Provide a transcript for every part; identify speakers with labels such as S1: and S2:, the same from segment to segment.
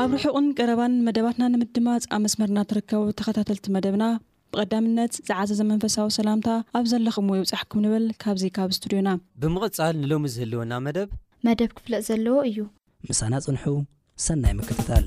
S1: ኣብ
S2: ርሑቕን ቀረባን መደባትና ንምድማጽ ኣብ መስመርና ትርከቡ ተኸታተልቲ መደብና ብቐዳምነት ዝዓዘዘ መንፈሳዊ ሰላምታ ኣብ ዘለኹምዎ ይብጻሕኩም ንብል ካብዚ ካብ ስቱድዮና።
S3: ብምቕጻል ንሎሚ ዝህልወና መደብ።
S4: መደብ ክፍለጥ ዘለዎ እዩ።
S5: ምሳና ጽንሑ ሰናይ ምክትታል።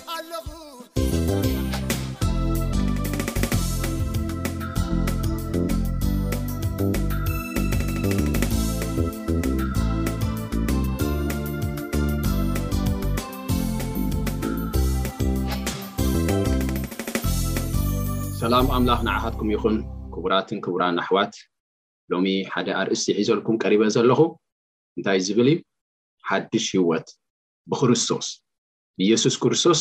S6: ሰላም ኣምላኽ ንዓኻትኩም ይኹን ክቡራትን ክቡራን ኣሕዋት ሎሚ ሓደ ኣርእስቲ ሒዘልኩም ቀሪበ ዘለኹ እንታይ ዝብል እዩ ሓድሽ ህወት ብክርስቶስ ኢየሱስ ክርስቶስ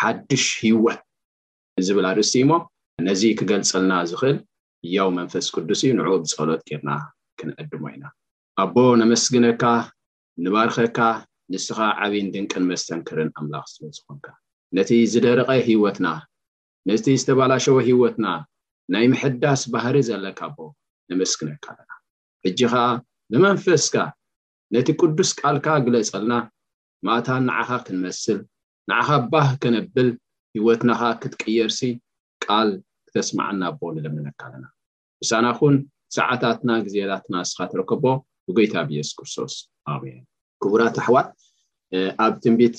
S6: ሓድሽ ህይወት ዝብል ኣርእስቲ እዩሞ ነዚ ክገልጸልና ዝኽእል ያው መንፈስ ቅዱስ እዩ ንዕኡ ብጸሎት ጌርና ክንዕድሞ ኢና ኣቦ ነመስግነካ ንባርኸካ ንስኻ ዓብይን ድንቅን መስተንክርን ኣምላኽ ስለ ዝኾንካ ነቲ ዝደረቐ ህይወትና ነቲ ዝተባላሸወ ህይወትና ናይ ምሕዳስ ባህሪ ዘለካ ኣቦ ነመስግነካ ኣለና ሕጂ ኸዓ ብመንፈስካ ነቲ ቅዱስ ቃልካ ግለጸልና ማታ ንዓኻ ክንመስል ንዓኻ ባህ ከነብል ሂወትና ከኣ ክትቅየርሲ ቃል ክተስምዓና ኣቦ ንለምነካ ኣለና ምሳና ኩን ሰዓታትና ግዜታትና ንስኻ ተረከቦ ብጎይታ ብየሱስ ክርስቶስ ኣሜን። ክቡራት ኣሕዋት ኣብ ትንቢት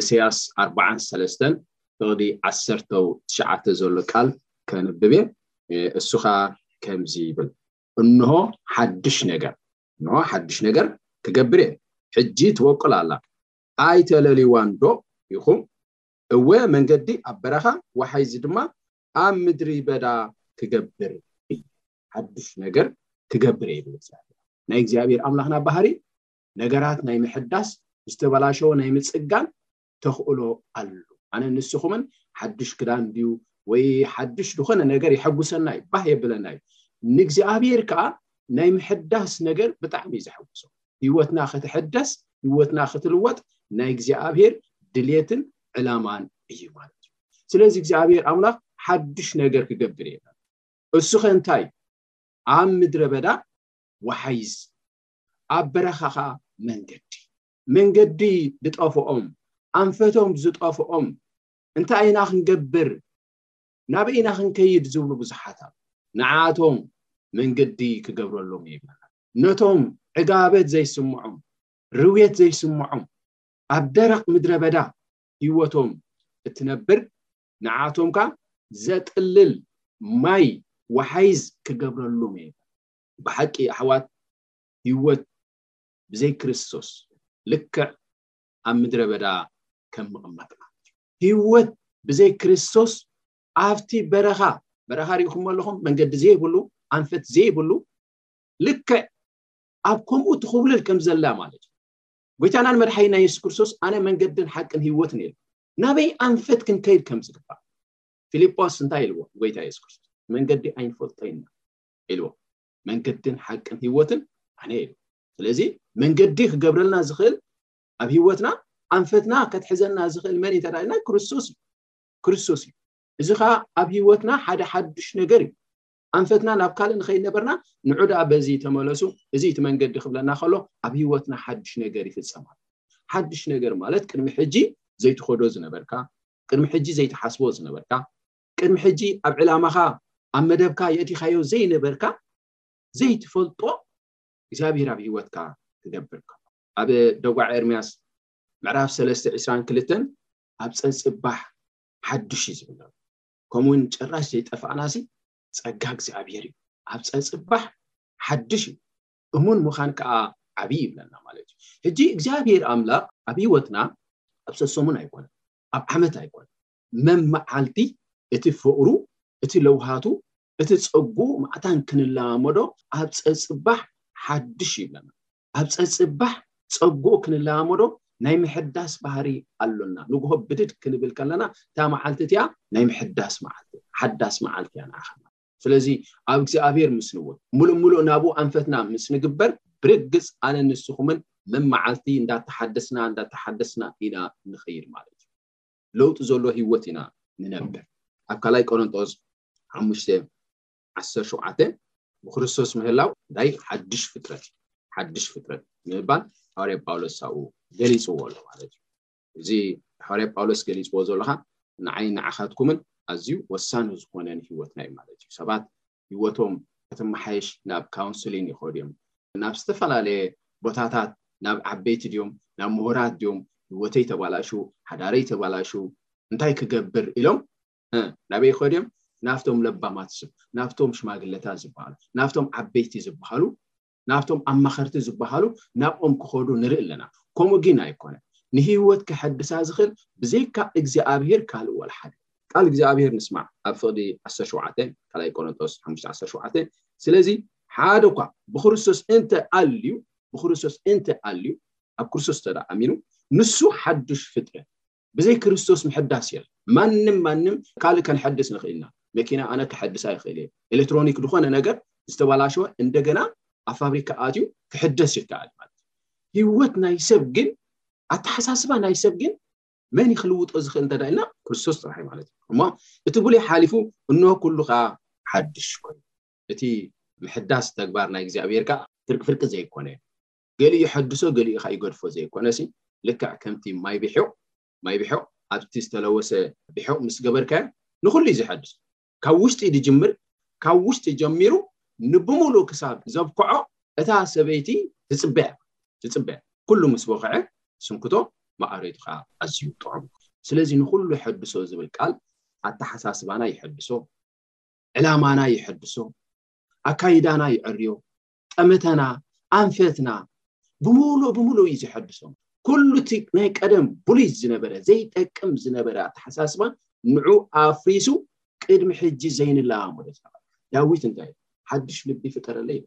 S6: እሰያስ ኣርባዓን ሰለስተን ፍቕዲ ዓሰርተው ትሽዓተ ዘሎ ቃል ከንብብ እየ እሱ ኸኣ ከምዚ ይብል እንሆ ሓድሽ ነገር እንሆ ሓድሽ ነገር ክገብር እየ ሕጂ ትቦቅል ኣላ ኣይተለልዋን ዶ ኢኹም እወ መንገዲ ኣብ በረኻ ወሓይዝ ድማ ኣብ ምድሪ በዳ ክገብር እየ ሓድሽ ነገር ክገብር እየ ይብል እግዚኣብሔር ናይ እግዚኣብሔር ኣምላኽና ባህሪ ነገራት ናይ ምሕዳስ ዝተበላሸወ ናይ ምፅጋን ተኽእሎ ኣሉ። ኣነ ንስኹምን ሓዱሽ ክዳን ድዩ ወይ ሓዱሽ ዝኾነ ነገር የሐጉሰና እዩ ባህ የብለና እዩ። ንእግዚኣብሔር ከኣ ናይ ምሕዳስ ነገር ብጣዕሚ እዩ ዘሐጉሶ። ህይወትና ክትሕደስ ህይወትና ክትልወጥ ናይ እግዚኣብሔር ድልየትን ዕላማን እዩ ማለት እዩ። ስለዚ እግዚኣብሔር ኣምላኽ ሓዱሽ ነገር ክገብር እየ እሱኸ እንታይ ኣብ ምድረ በዳ ወሓይዝ ኣብ በረኻ ኸዓ መንገዲ መንገዲ ድጠፍኦም ኣንፈቶም ዝጠፍኦም እንታይ ኢና ክንገብር ናበይ ኢና ክንከይድ ዝብሉ ብዙሓት ኣለው ንዓኣቶም መንገዲ ክገብረሎም እየ ይብለና ነቶም ዕጋበት ዘይስምዖም ርውየት ዘይስምዖም ኣብ ደረቕ ምድረ በዳ ህይወቶም እትነብር ንዓኣቶም ከኣ ዘጥልል ማይ ወሓይዝ ክገብረሎም እየ ብሓቂ ኣሕዋት ህይወት ብዘይ ክርስቶስ ልክዕ ኣብ ምድረ በዳ ከም ምቕማጥ ማለት እዩ ህይወት ብዘይ ክርስቶስ ኣብቲ በረኻ በረኻ ሪኢኹም ኣለኹም መንገዲ ዘይብሉ ኣንፈት ዘይብሉ ልክዕ ኣብ ከምኡ ትኽብልል ከም ዘላ ማለት እዩ ጎይታናን መድሓይና የሱስ ክርስቶስ ኣነ መንገድን ሓቅን ህይወትን የለ ናበይ ኣንፈት ክንከይድ ከም ዝግባእ ፊልጶስ እንታይ ኢልዎ ጎይታ የሱስ ክርስቶስ መንገዲ ኣይንፈልጦ ኢና ኢልዎ መንገድን ሓቅን ህይወትን ኣነ ኢሉ ስለዚ መንገዲ ክገብረልና ዝኽእል ኣብ ህይወትና ኣንፈትና ከትሕዘና ዝኽእል መን እዩ ተዳኢልና ክርስቶስ እዩ ክርስቶስ እዩ እዚ ከዓ ኣብ ህይወትና ሓደ ሓዱሽ ነገር እዩ ኣንፈትና ናብ ካልእ ንኸይነበርና ንዑ ደኣ በዚ ተመለሱ እዚ እቲ መንገዲ ክብለና ከሎ ኣብ ህይወትና ሓዱሽ ነገር ይፍፀም ኣሎ ሓዱሽ ነገር ማለት ቅድሚ ሕጂ ዘይትኸዶ ዝነበርካ ቅድሚ ሕጂ ዘይትሓስቦ ዝነበርካ ቅድሚ ሕጂ ኣብ ዕላማኻ ኣብ መደብካ የእቲኻዮ ዘይነበርካ ዘይትፈልጦ እግዚኣብሄር ኣብ ሂወትካ ክገብር ከሎ። ኣብ ደጓ ኤርምያስ ምዕራፍ ሰለስተ ዕስራን ክልተን ኣብ ጸጽባሕ ሓዱሽ እዩ ዝብል ዘሎ። ከምኡ ውን ጭራሽ ዘይጠፋእናሲ ጸጋ እግዚኣብሄር እዩ። ኣብ ጸጽባሕ ሓዱሽ እዩ። እሙን ምኻን ከኣ ዓቢ ይብለና ማለት እዩ። ሕጂ እግዚኣብሄር ኣምላኽ ኣብ ሂወትና ኣብ ሰሰሙን ኣይኮነን ኣብ ዓመት ኣይኮነን መመዓልቲ እቲ ፍቕሩ፣ እቲ ለውሃቱ፣ እቲ ጸግኡ ማዕታን ክንለማመዶ ኣብ ጸጽባሕ ሓድሽ ይብለና። ኣብ ጸጽባሕ ጸግኡ ክንለማመዶ ናይ ምሕዳስ ባህሪ ኣሎና። ንግሆ ብድድ ክንብል ከለና እታ መዓልቲ እቲኣ ናይ ምሕዳስ መዓልቲ፣ ሓዳስ መዓልቲ እያ ንዓኻ። ስለዚ ኣብ እግዚኣብሔር ምስ ንውት፣ ምሉእ ምሉእ ናብኡ ኣንፈትና ምስ ንግበር፣ ብርግጽ ኣነን ንስኹምን መመዓልቲ እንዳተሓደስና እንዳተሓደስና ኢና ንኸይድ ማለት እዩ። ለውጢ ዘሎ ህይወት ኢና ንነብር ኣብ ካልኣይ ቆረንጦስ ሓሙሽተ ዓሰርተ ሸውዓተ ብክርስቶስ ምህላው ዳይ ሓድሽ ፍጥረት ሓድሽ ፍጥረት ንምባል ሃዋርያ ጳውሎስ ሳኡ ገሊጽዎ ኣሎ ማለት እዩ እዚ ሃዋርያ ጳውሎስ ገሊጽዎ ዘሎ ኸኣ ንዓይ ንዓኻትኩምን ኣዝዩ ወሳኒ ዝኾነን ህይወትና እዩ ማለት እዩ ሰባት ሂወቶም ክትመሓየሽ ናብ ካውንስሊን ይኸዱ እዮም። ናብ ዝተፈላለየ ቦታታት ናብ ዓበይቲ ድዮም ናብ ምሁራት ድዮም ሂወተይ ተባላሹ ሓዳረይ ተባላሹ እንታይ ክገብር ኢሎም ናበይ ይኸዱ እዮም ናብቶም ለባማት ናብቶም ሽማግለታት ዝብሃሉ ናብቶም ዓበይቲ ዝብሃሉ ናብቶም ኣማኸርቲ ዝበሃሉ ናብኦም ክኸዱ ንርኢ ኣለና። ከምኡ ጊን ኣይኮነን። ንህይወት ከሐድሳ ዝኽእል ብዘይካ እግዚኣብሄር ካልእ ወልሓደ። ቃል እግዚኣብሄር ንስማዕ ኣብ ፍቅዲ ዓሰርተ ሸውዓተ፣ ካልኣይ ቆሮንቶስ ሓሙሽተ ዓሰርተ ሸውዓተ፣ ስለዚ ሓደ እኳ ብክርስቶስ እንተ ኣልዩ፣ ብክርስቶስ እንተ ኣልዩ፣ ኣብ ክርስቶስ እንተ ኣሚኑ፣ ንሱ ሓዱሽ ፍጥረት፣ ብዘይ ክርስቶስ ምሕዳስ የለን ማንም ማንም ካልእ ከንሐድስ ንኽእል ኢና መኪና ኣነ ከሐድሳ ይኽእል እየ ኤሌክትሮኒክ ዝኾነ ነገር ዝተባላሸወ እንደገና ኣብ ፋብሪካ ኣትዩ ክሕደስ ይከኣል ማለት ህይወት ናይ ሰብ ግን ኣተሓሳስባ ናይ ሰብ ግን መን ክልውጦ ዝኽእል እንተ ኢልና ክርስቶስ ጥራሕ እዩ ማለት እዩ እሞ እቲ ብሉይ ሓሊፉ እንሆ ኩሉ ከዓ ሓድሽ ኮይኑ እቲ ምሕዳስ ተግባር ናይ እግዚኣብሔር ከዓ ፍርቂ ፍርቂ ዘይኮነ ገሊኡ ይሐድሶ ገሊኡ ኸኣ ይገድፎ ዘይኮነሲ ልክዕ ከምቲ ማይ ቢሑቕ ማይ ቢሑቕ ኣብቲ ዝተለወሰ ቢሑቕ ምስ ገበርካዮ ንኹሉ እዩ ዝሐድሶ ካብ ውሽጢ ዝጅምር ካብ ውሽጢ ጀሚሩ ንብሙሉ ክሳብ ዘብክዖ እታ ሰበይቲ ትጽበያ ትጽበያ ኩሉ ምስ ወኸዐ ስንክቶ መኣረይቱ ኸኣ ኣዝዩ ጥዑም ስለዚ ንኹሉ የሐድሶ ዝብል ቃል ኣተሓሳስባና ይሐድሶ ዕላማና ይሐድሶ ኣካይዳና ይዕርዮ ጠመተና ኣንፈትና ብምሉእ ብምሉእ እዩ ዘሐድሶም ኩሉ እቲ ናይ ቀደም ብሉይ ዝነበረ ዘይጠቅም ዝነበረ ኣተሓሳስባ ንዑ ኣፍሪሱ ቅድሚ ሕጂ ዘይንለማመዶ ዝነበረ ዳዊት እንታይ ሓድሽ ልቢ ፍጠረለይ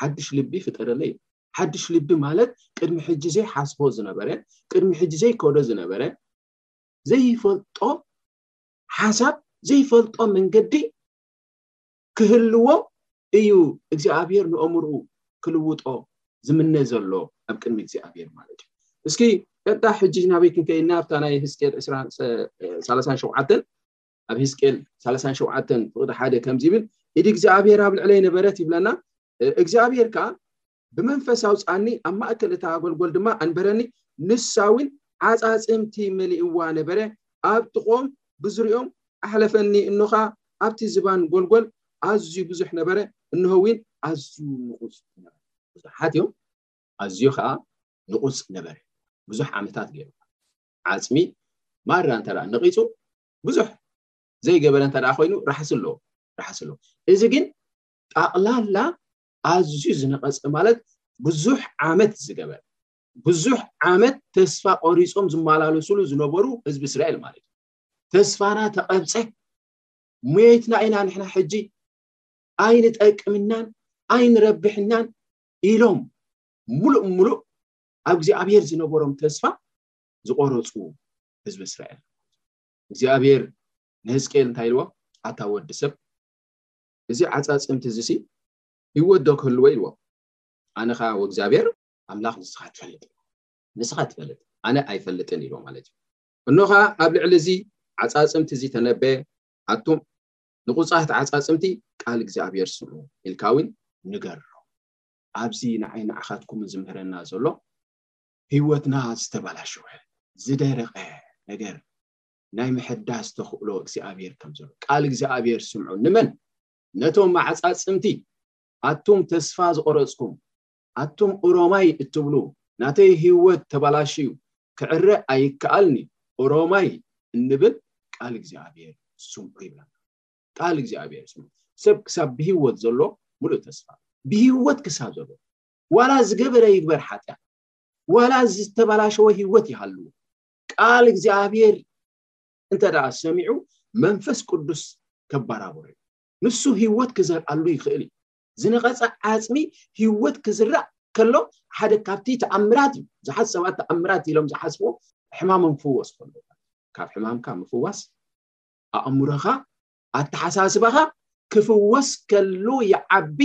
S6: ሓድሽ ልቢ ፍጠረለይ ሓድሽ ልቢ ማለት ቅድሚ ሕጂ ዘይሓስቦ ዝነበረ ቅድሚ ሕጂ ዘይከዶ ዝነበረ ዘይፈልጦ ሓሳብ ዘይፈልጦ መንገዲ ክህልዎ እዩ እግዚኣብሔር ንኦምርኡ ክልውጦ ዝምነ ዘሎ ኣብ ቅድሚ እግዚኣብሔር ማለት እዩ እስኪ ቀጥታ ሕጂ ናበይ ክንከይና ኣብታ ናይ ህዝቅኤል ሳላሳን ሸውዓተን ኣብ ህዝቅኤል ሳላሳን ሸውዓተን ፍቅዲ ሓደ ከምዚ ይብል ኢድ እግዚኣብሔር ኣብ ልዕለይ ነበረት ይብለና እግዚኣብሔር ከዓ ብመንፈስ ኣውጽኣኒ፣ ኣብ ማእከል እታ ኣጎልጎል ድማ ኣንበረኒ፣ ንሳ እውን ዓጻጽምቲ መሊእዋ ነበረ፣ ኣብ ጥቕኦም ብዙርያኦም ኣሕለፈኒ፣ እንሆኸኣ ኣብቲ ዝባን ጎልጎል ኣዝዩ ብዙሕ ነበረ፣ እንሆ እውን ኣዝዩ ንቑጽ ነበረ። ብዙሓት እዮም፣ ኣዝዩ ኸኣ ንቑጽ ነበረ። ብዙሕ ዓመታት ገይርዋ። ዓጽሚ ማራ እንተ ነቒጹ ብዙሕ ዘይገበረ እንተ ኰይኑ ራሕሲ ኣለዎ፣ ራሕሲ ኣለዎ። እዚ ግን ጠቕላላ ኣዝዩ ዝነቐጸ ማለት ብዙሕ ዓመት ዝገበረ ብዙሕ ዓመት ተስፋ ቆሪጾም ዝመላለሱሉ ዝነበሩ ህዝቢ እስራኤል ማለት እዩ ተስፋና ተቐብፀ ሙየትና ኢና ንሕና ሕጂ ኣይንጠቅምናን ኣይንረብሕናን ኢሎም ሙሉእ ሙሉእ ኣብ እግዚኣብሔር ዝነበሮም ተስፋ ዝቆረፁ ህዝቢ እስራኤል እግዚኣብሔር ንህዝቅኤል እንታይ ኢልዎ ኣታ ወዲ ሰብ እዚ ዓጻጽምቲ እዚሲ ህይወት ዶ ክህልዎ? ኢልዎም። ኣነ ኸኣ ወእግዚኣብሔር ኣምላኽ ንስኻ ትፈልጥ ኢልዎ። ንስኻ ትፈልጥ፣ ኣነ ኣይፈልጥን ኢልዎ ማለት እዩ። እኖ ኸኣ ኣብ ልዕሊ እዚ ዓጻጽምቲ እዚ ተነበየ፣ ኣቱም ንቑጻት ዓጻጽምቲ፣ ቃል እግዚኣብሔር ስምዑ ኢልካ እውን ንገሮም። ኣብዚ ንዓይ ንዓኻትኩምን ዝምህረና ዘሎ ህይወትና ዝተበላሸወ፣ ዝደረቐ ነገር ናይ ምሕዳስ ተኽእሎ እግዚኣብሔር ከም ዘሎ ቃል እግዚኣብሔር ስምዑ ንመን ነቶም ማዕፃፅምቲ ኣቱም ተስፋ ዝቆረፅኩም ኣቱም ኦሮማይ እትብሉ ናተይ ህይወት ተባላሽዩ ክዕረ ኣይከኣልኒ ኦሮማይ እንብል ቃል እግዚኣብሔር ስምዑ ይብለና ቃል እግዚኣብሔር ስምዑ ሰብ ክሳብ ብህይወት ዘሎ ሙሉእ ተስፋ ብህይወት ክሳብ ዘሎ ዋላ ዝገበረ ይግበር ሓጢኣት ዋላ ዝተባላሸወ ህይወት ይሃልዎ ቃል እግዚኣብሔር እንተ ደኣ ሰሚዑ መንፈስ ቅዱስ ከባራብሮ እዩ ንሱ ህይወት ክዘርኣሉ ይኽእል እዩ ዝነቐፀ ዓፅሚ ህይወት ክዝራእ ከሎ ሓደ ካብቲ ተኣምራት እዩ ብዙሓት ሰባት ተኣምራት ኢሎም ዝሓስቦ ሕማሞም ክፍወስ ከሎ ካብ ሕማምካ ምፍዋስ ኣእምሮኻ ኣተሓሳስባኻ ክፍወስ ከሎ ይዓቢ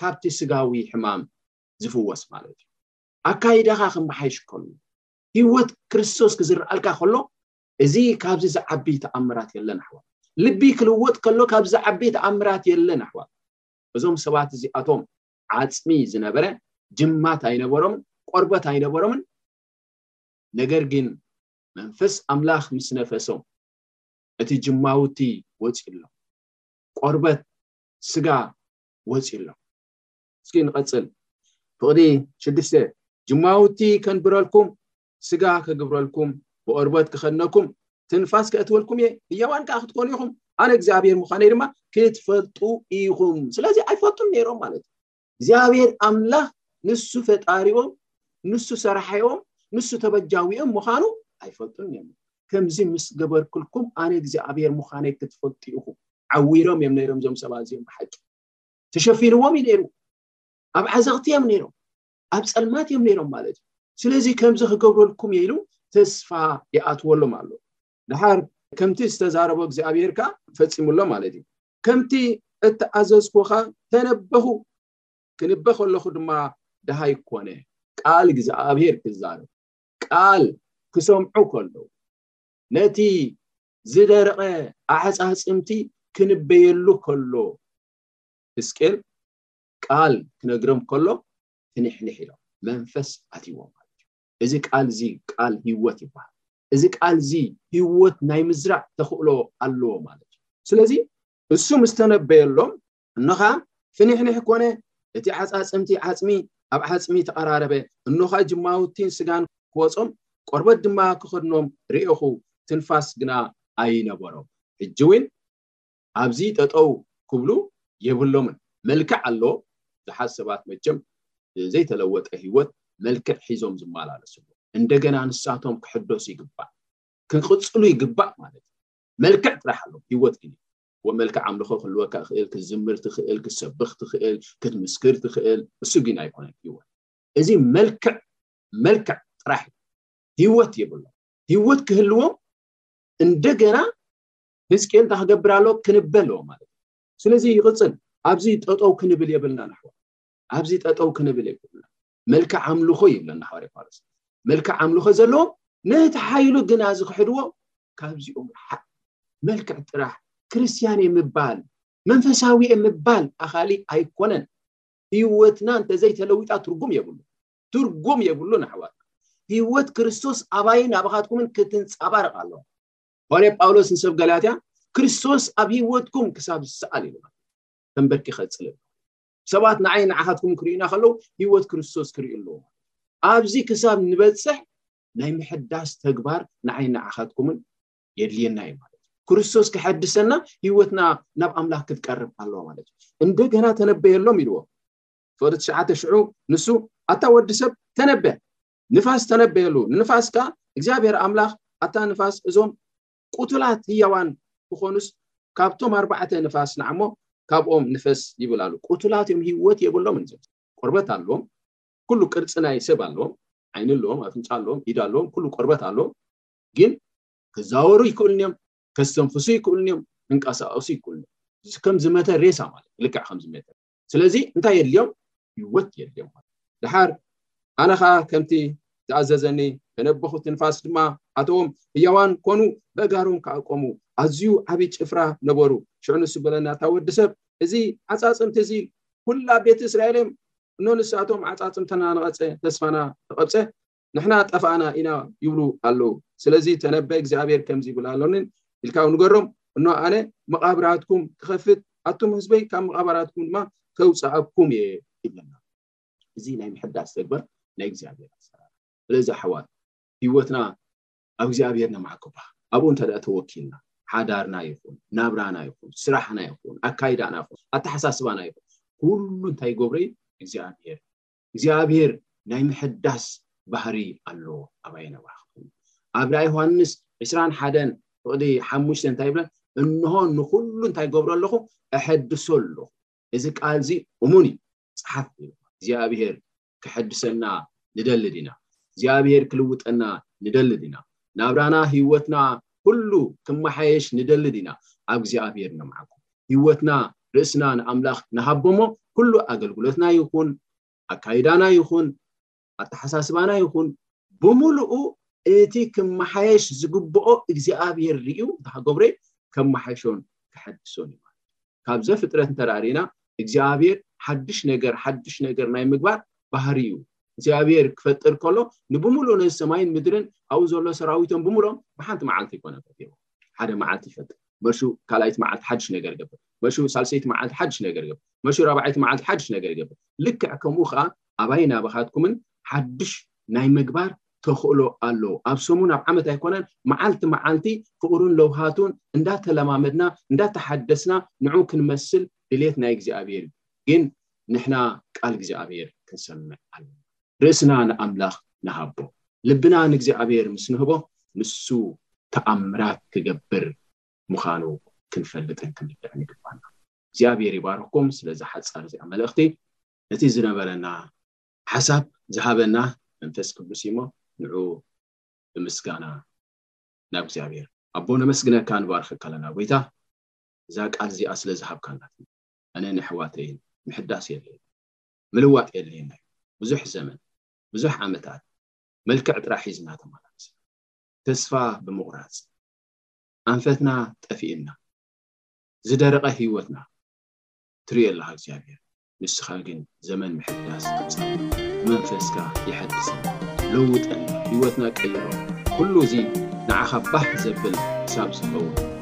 S6: ካብቲ ስጋዊ ሕማም ዝፍወስ ማለት እዩ ኣካይዳኻ ክመሓይሽ ከሎ ህይወት ክርስቶስ ክዝርኣልካ ከሎ እዚ ካብዚ ዝዓቢ ተኣምራት የለን ኣሕዋት ልቢ ክልወጥ ከሎ ካብ ዝዓቢ ተኣምራት የለን ኣሕዋት እዞም ሰባት እዚኣቶም ዓፅሚ ዝነበረ ጅማት ኣይነበሮምን ቆርበት ኣይነበሮምን ነገር ግን መንፈስ ኣምላኽ ምስ ነፈሶም እቲ ጅማውቲ ወፂኡሎም ቆርበት ስጋ ወፂኡሎም እስኪ ንቐጽል ፍቕዲ ሽዱሽተ ጅማውቲ ከንብረልኩም ስጋ ከግብረልኩም ብኦርበት ክኸድነኩም ትንፋስ ከእትወልኩም እየ ህያዋን ከዓ ክትኮኑ ኢኹም ኣነ እግዚኣብሔር ምዃነይ ድማ ክትፈልጡ ኢኹም ስለዚ ኣይፈልጡን ነይሮም ማለት እዩ እግዚኣብሔር ኣምላኽ ንሱ ፈጣሪዎም ንሱ ሰራሐዎም ንሱ ተበጃዊኦም ምዃኑ ኣይፈልጡን እዮም ከምዚ ምስ ገበርክልኩም ኣነ እግዚኣብሔር ምዃነይ ክትፈልጡ ኢኹም ዓዊሮም እዮም ነይሮም እዞም ሰባ እዚኦም ብሓቂ ተሸፊንዎም እዩ ነይሩ ኣብ ዓዘቕቲ እዮም ነይሮም ኣብ ፀልማት እዮም ነይሮም ማለት እዩ ስለዚ ከምዚ ክገብረልኩም እየ ኢሉ ተስፋ ይኣትወሎም ኣሎ ድሓር ከምቲ ዝተዛረቦ እግዚኣብሄር ከዓ ፈፂሙሎ ማለት እዩ ከምቲ እተኣዘዝኩኻ ተነበኹ ክንበ ከለኹ ድማ ድሃይ ኮነ ቃል እግዚኣብሄር ክዛረብ ቃል ክሰምዑ ከለዉ ነቲ ዝደረቐ ኣዕፃፅምቲ ክንበየሉ ከሎ ህስቄል ቃል ክነግርም ከሎ ትንሕንሕ ኢሎም መንፈስ ኣትዎም ማለት እዩ እዚ ቃል እዚ ቃል ህይወት ይበሃል እዚ ቃል እዚ ህይወት ናይ ምዝራእ ተኽእሎ ኣለዎ ማለት እዩ ስለዚ እሱ ምስተነበየሎም እኖ ኸኣ ፍኒሕኒሕ ኮነ፣ እቲ ዓጻጽምቲ ዓጽሚ ኣብ ዓጽሚ ተቐራረበ፣ እኖ ኸኣ ጅማውቲን ስጋን ክወጾም፣ ቆርበት ድማ ክኸድኖም ርኤኹ፣ ትንፋስ ግና ኣይነበሮም። ሕጂ ውን ኣብዚ ጠጠው ክብሉ የብሎምን። መልክዕ ኣሎ፣ ብዙሓት ሰባት መቸም ዘይተለወጠ ህይወት መልክዕ ሒዞም ዝመላለሱ ኣለዉ። እንደገና ንሳቶም ክሕደሱ ይግባእ፣ ክቕጽሉ ይግባእ ማለት እዩ። መልክዕ ጥራሕ ኣሎ፣ ህይወት ግን የለን። ወመልክዕ ኣምልኾ ክህልወካ ይኽእል፣ ክትዝምር ትኽእል፣ ክትሰብኽ ትኽእል፣ ክትምስክር ትኽእል፣ እሱ ግን ኣይኮነን ህይወት። እዚ መልክዕ መልክዕ ጥራሕ እዩ፣ ህይወት የብሉን። ህይወት ክህልዎም እንደገና ህዝቅኤል እንታይ ክገብር ኣለዎ? ክንበ ኣለዎ ማለት እዩ። ስለዚ ይቕጽል፣ ኣብዚ ጠጠው ክንብል የብልናን ኣሕዋት፣ ኣብዚ ጠጠው ክንብል የብልናን። መልክዕ ኣምልኾ ይብለና ሃዋርያ ጳውሎስ መልክዕ ኣምልኾ ዘለዎም ነቲ ሓይሉ ግና ዝክሕድዎ ካብዚኦም ርሓቅ መልክዕ ጥራሕ ክርስትያን እየ ምባል መንፈሳዊ እየ ምባል ኣኻሊ ኣይኮነን ህይወትና እንተዘይተለዊጣ ትርጉም የብሉ ትርጉም የብሉ ንኣሕዋትና ህይወት ክርስቶስ ኣባይን ኣባኻትኩምን ክትንፀባርቕ ኣለዎ ሃዋርያ ጳውሎስ ንሰብ ገላትያ ክርስቶስ ኣብ ህይወትኩም ክሳብ ዝሰኣል ኢሉና ተንበርኪ ከፅልል ሰባት ንዓይ ንዓኻትኩም ክርእዩና ከለዉ ህይወት ክርስቶስ ክርእዩ ኣለዎም ኣብዚ ክሳብ ንበፅሕ ናይ ምሕዳስ ተግባር ንዓይ ንዓኻትኩምን የድልየና እዩ ማለት እዩ ክርስቶስ ክሐድሰና ህይወትና ናብ ኣምላኽ ክትቀርብ ኣለዋ ማለት እዩ እንደገና ተነበየሎም ኢልዎ ፍቅሪ ትሽዓተ ሽዑ ንሱ ኣታ ወዲ ሰብ ተነበ ንፋስ ተነበየሉ ንንፋስ ከዓ እግዚኣብሔር ኣምላኽ ኣታ ንፋስ እዞም ቁቱላት ህያዋን ክኾኑስ ካብቶም ኣርባዕተ ንፋስ ንዓሞ ካብኦም ንፈስ ይብል ኣሉ ቁቱላት እዮም ህይወት የብሎምን እዞም ቆርበት ኣሎዎም ኩሉ ቅርጺ ናይ ሰብ ኣሎዎም ዓይኒ ኣሎዎም ኣፍንጫ ኣሎዎም ኢድ ኣሎዎም ኩሉ ቆርበት ኣሎዎም ግን ክዛወሩ ይክእሉን እዮም ከስተንፍሱ ይክእሉን እዮም ክንቀሳቀሱ ይክእሉን እዮም ከም ዝመተ ሬሳ ማለት ልክዕ ከም ዝመተ ስለዚ እንታይ የድልዮም ህይወት የድልዮም ድሓር ኣነ ከዓ ከምቲ ዝኣዘዘኒ ተነበኹ ትንፋስ ድማ ኣተዎም ህያዋን ኮኑ በእጋሮም ከዓ ቆሙ ኣዝዩ ዓብዪ ጭፍራ ነበሩ ሽዑ ንሱ በለና እታ ወዲ ሰብ እዚ ዓፃፅምቲ እዚ ኩላ ቤት እስራኤል እዮም እኖ ንሳቶም ዓፃፅምትና ንቐፀ ተስፋና ተቐብፀ ንሕና ጠፋእና ኢና ይብሉ ኣለዉ ስለዚ ተነበ እግዚኣብሔር ከምዚ ይብል ኣሎኒ ኢልካ ንገሮም እኖ ኣነ መቓብራትኩም ክኸፍት ኣቱም ህዝበይ ካብ መቓብራትኩም ድማ ከውፅኣኩም እየ ይብለና እዚ ናይ ምሕዳስ ተግባር ናይ እግዚኣብሔር ኣሰራር ስለዚ ኣሕዋት ህይወትና ኣብ እግዚኣብሔር ነማዕክባ ኣብኡ እንተ ተወኪልና ሓዳርና ይኹን ናብራና ይኹን ስራሕና ይኹን ኣካይዳና ይኹን ኣተሓሳስባና ይኹን ኩሉ እንታይ ይገብሮ እዩ እግዚኣብሔር እግዚኣብሔር ናይ ምሕዳስ ባህሪ ኣለዎ ኣባየን ኣባክን ኣብ ራእይ ዮሃንስ ዕስራን ሓደን ፍቕዲ ሓሙሽተ እንታይ ይብለን እንሆ ንኹሉ እንታይ ገብሮ ኣለኹ እሐድሶ ኣለኹ እዚ ቃል እዚ እሙን እዩ ፀሓፍ እዩ እግዚኣብሔር ክሐድሰና ንደሊ ዲና እግዚኣብሔር ክልውጠና ንደሊ ዲና ናብራና ህይወትና ኩሉ ክመሓየሽ ንደሊ ዲና ኣብ እግዚኣብሔር ነምዓኩ ሂወትና ርእስና ንኣምላኽ ንሃቦ እሞ ኩሉ ኣገልግሎትና ይኹን ኣካይዳና ይኹን ኣተሓሳስባና ይኹን ብምሉኡ እቲ ክመሓየሽ ዝግብኦ እግዚኣብሔር ርእዩ ገብረ ከመሓይሾን ክሐድሶን እዩ ማለት ካብ ዘፍጥረት እንተራእሪና እግዚኣብሔር ሓድሽ ነገር ሓድሽ ነገር ናይ ምግባር ባህሪ እዩ እግዚኣብሔር ክፈጥር ከሎ ንብምሉእ ነዚ ሰማይን ምድርን ኣብኡ ዘሎ ሰራዊቶም ብምሎም ብሓንቲ መዓልቲ ይኮነ ፈጢሩ ሓደ መዓልቲ ይፈጥር መሹ ካልኣይቲ መዓልቲ ሓድሽ ነገር ይገብር መሹ ሳልሰይቲ መዓልቲ ሓድሽ ነገር ይገብር መሹ ራብዓይቲ መዓልቲ ሓድሽ ነገር ይገብር ልክዕ ከምኡ ከዓ ኣባይ ናባኻትኩምን ሓድሽ ናይ ምግባር ተኽእሎ ኣሎ ኣብ ሰሙን ኣብ ዓመት ኣይኮነን መዓልቲ መዓልቲ ፍቕሩን ለውሃቱን እንዳተለማመድና እንዳተሓደስና ንዑ ክንመስል ድሌት ናይ እግዚኣብሔር እዩ ግን ንሕና ቃል እግዚኣብሔር ክንሰምዕ ኣለና ርእስና ንኣምላኽ ንሃቦ። ልብና ንእግዚኣብሔር ምስ ንህቦ ንሱ ተኣምራት ክገብር ምኻኑ ክንፈልጥን ክንርዳእን ይግባና። እግዚኣብሔር ይባርኽኩም ስለዛ ሓጻር እዚኣ መልእኽቲ። ነቲ ዝነበረና ሓሳብ ዝሃበና መንፈስ ቅዱስ እዩሞ ንዑ ብምስጋና ናብ እግዚኣብሔር ኣቦ ነመስግነካ ንባርኸካ ኣለና ጎይታ እዛ ቃል እዚኣ ስለ ዝሃብካና ኣነ ንኣሕዋተይን ምሕዳስ የለይ ምልዋጥ የድልየና እዩ። ብዙሕ ዘመን፣ ብዙሕ ዓመታት መልክዕ ጥራሕ ሒዝና ተመላሊስና። ተስፋ ብምቑራጽ ኣንፈትና ጠፊእና፣ ዝደረቐ ህይወትና ትርኢ ኣለኻ እግዚኣብሔር። ንስኻ ግን ዘመን ምሕዳስ ኣምጻእ፣ ብመንፈስካ የሐድሰና፣ ለውጠና፣ ህይወትና ቀይሮ፣ ኩሉ እዚ ንዓኻ ባህ ዘብል ክሳብ ዝኸውን፣